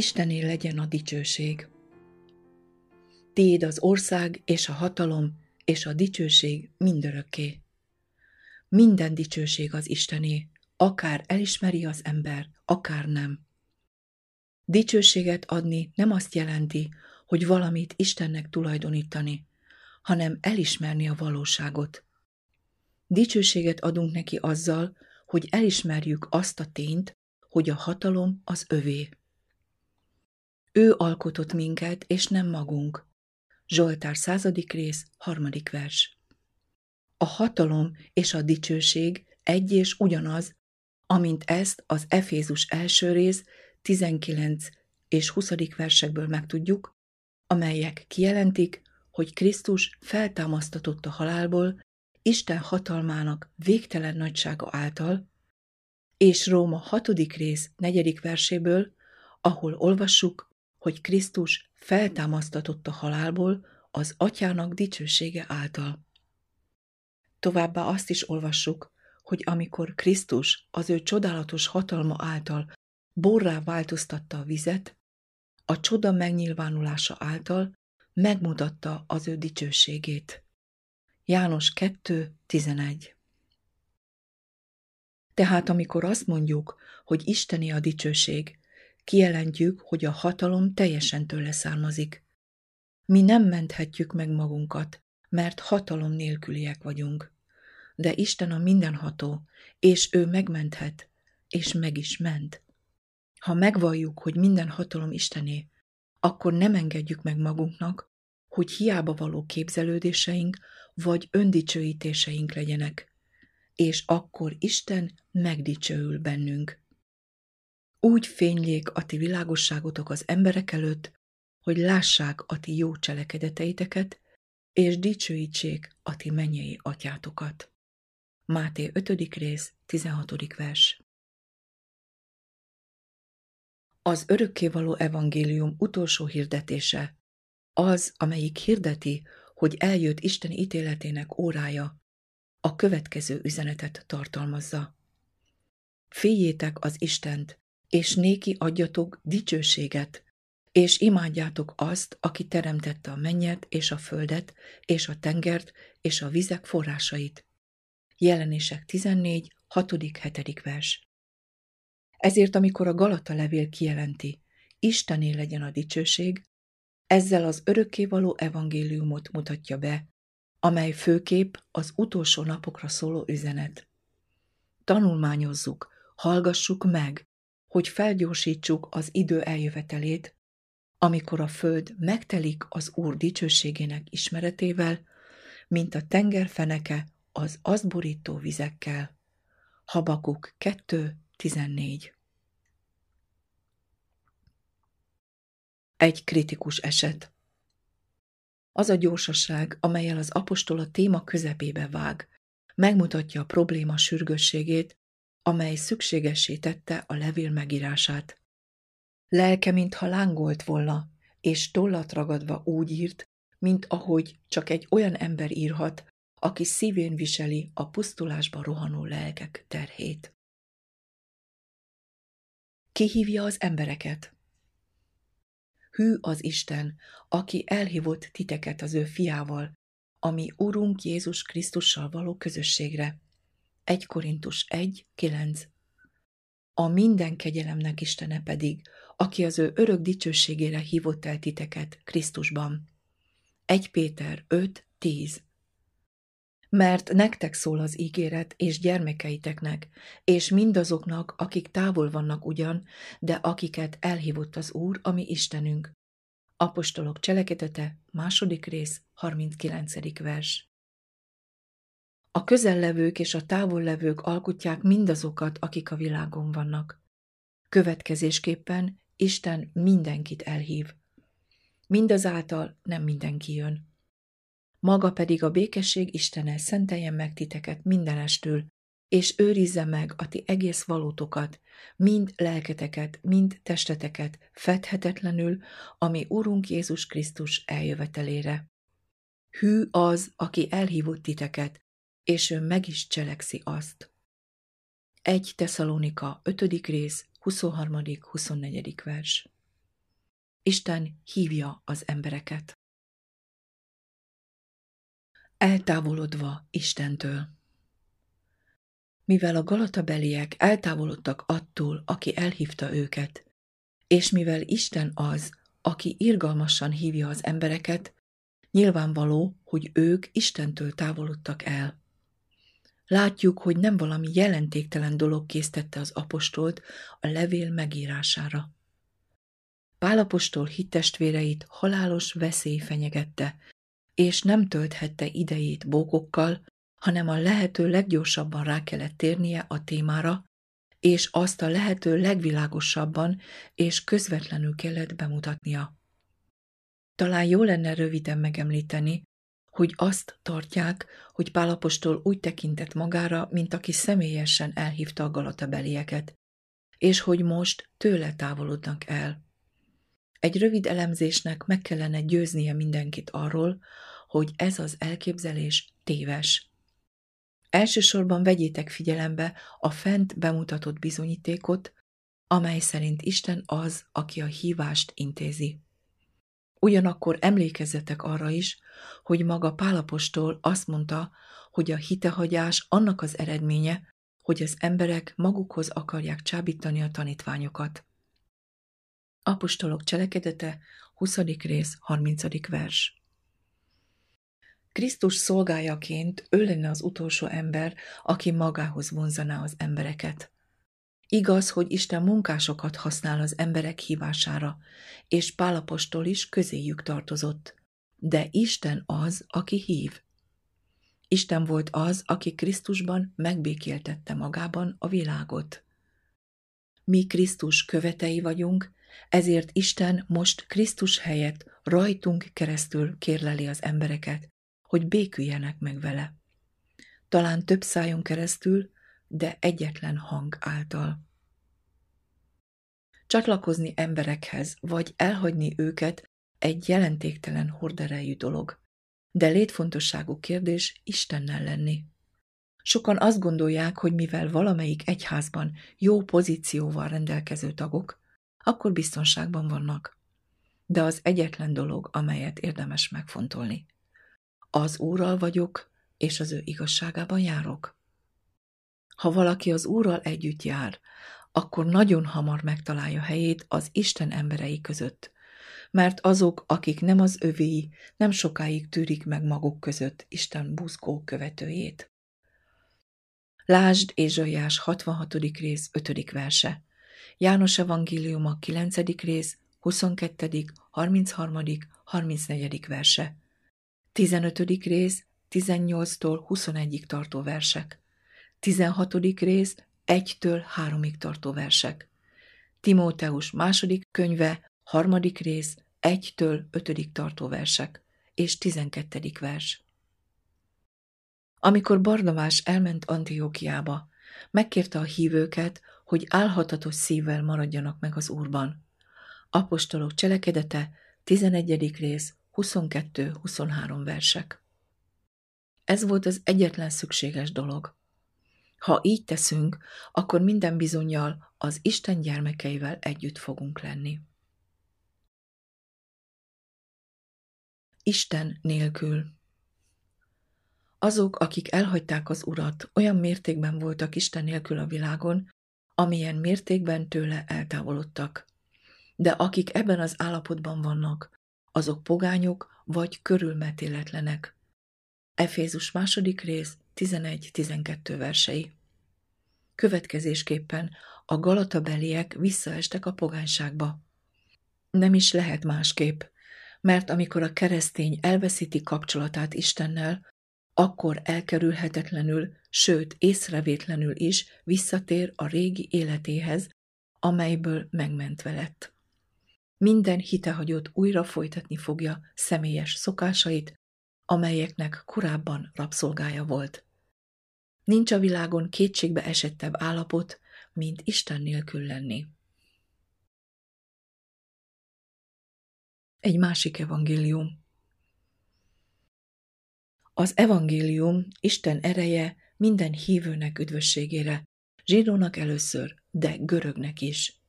Istené legyen a dicsőség. Tiéd az ország és a hatalom és a dicsőség mindörökké. Minden dicsőség az Istené, akár elismeri az ember, akár nem. Dicsőséget adni nem azt jelenti, hogy valamit Istennek tulajdonítani, hanem elismerni a valóságot. Dicsőséget adunk neki azzal, hogy elismerjük azt a tényt, hogy a hatalom az övé. Ő alkotott minket, és nem magunk. Zsoltár századik rész, harmadik vers. A hatalom és a dicsőség egy és ugyanaz, amint ezt az Efézus első rész 19 és 20. versekből megtudjuk, amelyek kijelentik, hogy Krisztus feltámasztatott a halálból Isten hatalmának végtelen nagysága által, és Róma 6. rész 4. verséből, ahol olvassuk, hogy Krisztus feltámasztatott a halálból az atyának dicsősége által. Továbbá azt is olvassuk, hogy amikor Krisztus az ő csodálatos hatalma által borrá változtatta a vizet, a csoda megnyilvánulása által megmutatta az ő dicsőségét. János 2.11 Tehát amikor azt mondjuk, hogy Isteni a dicsőség, kijelentjük, hogy a hatalom teljesen tőle származik. Mi nem menthetjük meg magunkat, mert hatalom nélküliek vagyunk. De Isten a mindenható, és ő megmenthet, és meg is ment. Ha megvalljuk, hogy minden hatalom Istené, akkor nem engedjük meg magunknak, hogy hiába való képzelődéseink vagy öndicsőítéseink legyenek, és akkor Isten megdicsőül bennünk. Úgy fénylék a ti világosságotok az emberek előtt, hogy lássák a ti jó cselekedeteiteket, és dicsőítsék a ti mennyei atyátokat. Máté 5. rész, 16. vers Az örökkévaló evangélium utolsó hirdetése, az, amelyik hirdeti, hogy eljött Isten ítéletének órája, a következő üzenetet tartalmazza. Féljétek az Istent, és néki adjatok dicsőséget, és imádjátok azt, aki teremtette a mennyet és a földet, és a tengert, és a vizek forrásait. Jelenések 14, 6.-7. vers. Ezért, amikor a Galata levél kijelenti, Istené legyen a dicsőség, ezzel az örökkévaló evangéliumot mutatja be, amely főkép az utolsó napokra szóló üzenet. Tanulmányozzuk, hallgassuk meg, hogy felgyorsítsuk az idő eljövetelét, amikor a föld megtelik az Úr dicsőségének ismeretével, mint a tengerfeneke az azt borító vizekkel. Habakuk 2.14 Egy kritikus eset Az a gyorsaság, amelyel az apostol a téma közepébe vág, megmutatja a probléma sürgősségét, amely szükségessé tette a levél megírását. Lelke, mintha lángolt volna, és tollat ragadva úgy írt, mint ahogy csak egy olyan ember írhat, aki szívén viseli a pusztulásba rohanó lelkek terhét. Kihívja az embereket. Hű az Isten, aki elhívott titeket az ő fiával, ami Urunk Jézus Krisztussal való közösségre. 1 Korintus 1, 9 A minden kegyelemnek Istene pedig, aki az ő örök dicsőségére hívott el titeket Krisztusban. 1 Péter 5, 10 mert nektek szól az ígéret, és gyermekeiteknek, és mindazoknak, akik távol vannak ugyan, de akiket elhívott az Úr, ami Istenünk. Apostolok cselekedete, második rész, 39. vers. A közellevők és a távollevők alkotják mindazokat, akik a világon vannak. Következésképpen Isten mindenkit elhív. Mindazáltal nem mindenki jön. Maga pedig a békesség Istene szenteljen meg titeket mindenestől, és őrizze meg a ti egész valótokat, mind lelketeket, mind testeteket, fedhetetlenül, ami Urunk Jézus Krisztus eljövetelére. Hű az, aki elhívott titeket, és ő meg is cselekszi azt. 1 Tesszalonika 5. rész 23.-24. vers Isten hívja az embereket. Eltávolodva Istentől Mivel a galatabeliek eltávolodtak attól, aki elhívta őket, és mivel Isten az, aki irgalmasan hívja az embereket, nyilvánvaló, hogy ők Istentől távolodtak el. Látjuk, hogy nem valami jelentéktelen dolog késztette az apostolt a levél megírására. Pálapostól hittestvéreit halálos veszély fenyegette, és nem tölthette idejét bókokkal, hanem a lehető leggyorsabban rá kellett térnie a témára, és azt a lehető legvilágosabban és közvetlenül kellett bemutatnia. Talán jó lenne röviden megemlíteni, hogy azt tartják, hogy Pálapostól úgy tekintett magára, mint aki személyesen elhívta a galatabelieket, és hogy most tőle távolodnak el. Egy rövid elemzésnek meg kellene győznie mindenkit arról, hogy ez az elképzelés téves. Elsősorban vegyétek figyelembe a fent bemutatott bizonyítékot, amely szerint Isten az, aki a hívást intézi. Ugyanakkor emlékezzetek arra is, hogy maga Pálapostól azt mondta, hogy a hitehagyás annak az eredménye, hogy az emberek magukhoz akarják csábítani a tanítványokat. Apostolok cselekedete, 20. rész, 30. vers. Krisztus szolgájaként ő lenne az utolsó ember, aki magához vonzaná az embereket. Igaz, hogy Isten munkásokat használ az emberek hívására, és Pálapostól is közéjük tartozott. De Isten az, aki hív. Isten volt az, aki Krisztusban megbékéltette magában a világot. Mi Krisztus követei vagyunk, ezért Isten most Krisztus helyett rajtunk keresztül kérleli az embereket, hogy béküljenek meg vele. Talán több szájon keresztül, de egyetlen hang által. Csatlakozni emberekhez, vagy elhagyni őket egy jelentéktelen horderejű dolog, de létfontosságú kérdés Istennel lenni. Sokan azt gondolják, hogy mivel valamelyik egyházban jó pozícióval rendelkező tagok, akkor biztonságban vannak. De az egyetlen dolog, amelyet érdemes megfontolni. Az Úrral vagyok, és az ő igazságában járok. Ha valaki az Úrral együtt jár, akkor nagyon hamar megtalálja helyét az Isten emberei között, mert azok, akik nem az övéi, nem sokáig tűrik meg maguk között Isten buzgó követőjét. Lásd Ézsaiás 66. rész 5. verse, János evangéliuma 9. rész 22., 33., 34. verse, 15. rész 18-tól 21-ig tartó versek, 16. rész 1-től 3-ig tartó versek, Timóteus második könyve, harmadik rész 1-től 5-ig tartó versek, és 12. vers. Amikor Barnabás elment Antiókiába, megkérte a hívőket, hogy álhatatos szívvel maradjanak meg az Úrban. Apostolok cselekedete, 11. rész, 22-23 versek. Ez volt az egyetlen szükséges dolog. Ha így teszünk, akkor minden bizonyal az Isten gyermekeivel együtt fogunk lenni. Isten nélkül Azok, akik elhagyták az Urat, olyan mértékben voltak Isten nélkül a világon, amilyen mértékben tőle eltávolodtak. De akik ebben az állapotban vannak, azok pogányok vagy körülmetéletlenek. Efézus második rész 11-12 versei. Következésképpen a galatabeliek visszaestek a pogányságba. Nem is lehet másképp, mert amikor a keresztény elveszíti kapcsolatát Istennel, akkor elkerülhetetlenül, sőt észrevétlenül is visszatér a régi életéhez, amelyből megmentve lett. Minden hitehagyott újra folytatni fogja személyes szokásait, amelyeknek korábban rabszolgája volt. Nincs a világon kétségbe esettebb állapot, mint Isten nélkül lenni. Egy másik evangélium az evangélium Isten ereje minden hívőnek üdvösségére, zsidónak először, de görögnek is.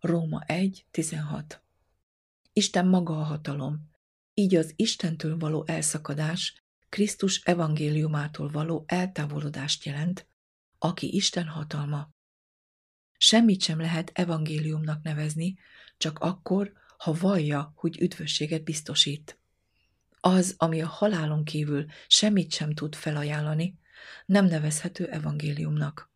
Róma 1.16 Isten maga a hatalom. Így az Istentől való elszakadás Krisztus evangéliumától való eltávolodást jelent, aki Isten hatalma. Semmit sem lehet evangéliumnak nevezni, csak akkor, ha vallja, hogy üdvösséget biztosít. Az, ami a halálon kívül semmit sem tud felajánlani, nem nevezhető evangéliumnak.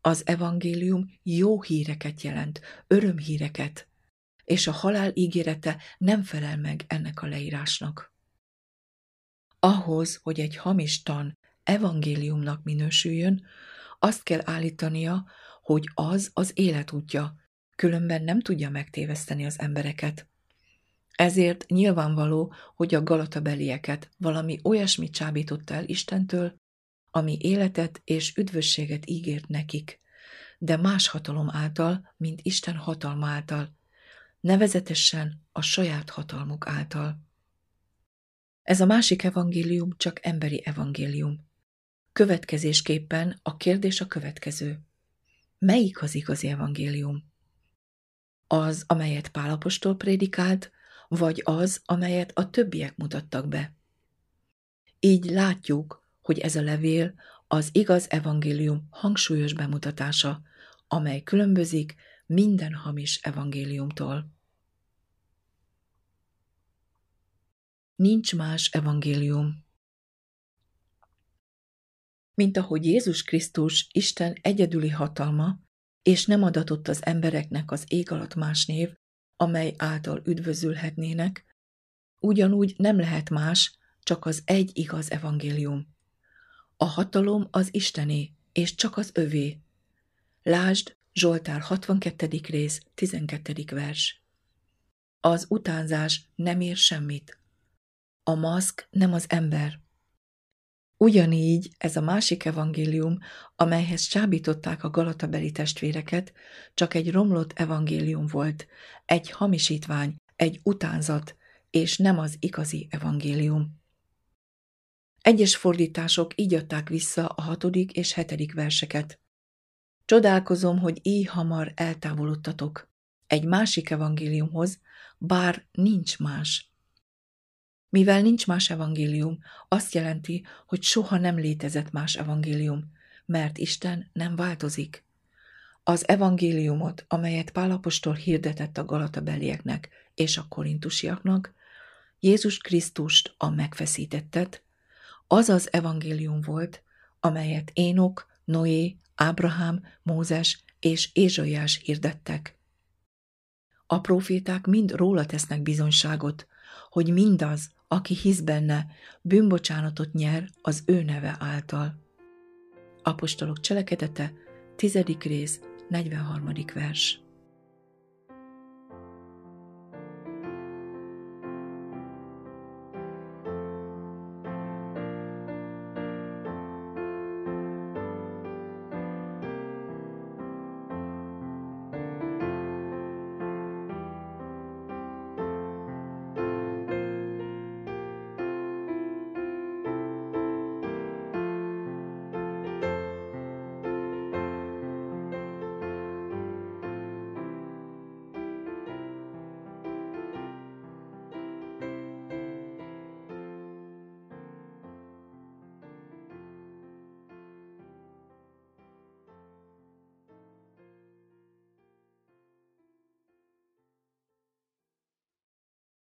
Az evangélium jó híreket jelent, örömhíreket, és a halál ígérete nem felel meg ennek a leírásnak. Ahhoz, hogy egy hamis tan evangéliumnak minősüljön, azt kell állítania, hogy az az életútja, különben nem tudja megtéveszteni az embereket. Ezért nyilvánvaló, hogy a galatabelieket valami olyasmit csábított el Istentől, ami életet és üdvösséget ígért nekik, de más hatalom által, mint Isten hatalma által, nevezetesen a saját hatalmuk által. Ez a másik evangélium csak emberi evangélium. Következésképpen a kérdés a következő. Melyik az igazi evangélium? Az, amelyet Pálapostól prédikált, vagy az, amelyet a többiek mutattak be? Így látjuk, hogy ez a levél az igaz evangélium hangsúlyos bemutatása, amely különbözik minden hamis evangéliumtól. Nincs más evangélium. Mint ahogy Jézus Krisztus Isten egyedüli hatalma, és nem adatott az embereknek az ég alatt más név, amely által üdvözülhetnének, ugyanúgy nem lehet más, csak az egy igaz evangélium. A hatalom az Istené, és csak az övé. Lásd Zsoltár 62. rész, 12. vers. Az utánzás nem ér semmit. A maszk nem az ember. Ugyanígy ez a másik evangélium, amelyhez csábították a galatabeli testvéreket, csak egy romlott evangélium volt, egy hamisítvány, egy utánzat, és nem az igazi evangélium. Egyes fordítások így adták vissza a hatodik és hetedik verseket. Csodálkozom, hogy így hamar eltávolodtatok. Egy másik evangéliumhoz, bár nincs más. Mivel nincs más evangélium, azt jelenti, hogy soha nem létezett más evangélium, mert Isten nem változik. Az evangéliumot, amelyet Pálapostól hirdetett a galatabelieknek és a korintusiaknak, Jézus Krisztust a megfeszítettet, az az evangélium volt, amelyet Énok, Noé, Ábrahám, Mózes és Ézsaiás hirdettek. A proféták mind róla tesznek bizonyságot, hogy mindaz, aki hisz benne, bűnbocsánatot nyer az ő neve által. Apostolok cselekedete, tizedik rész, 43. vers.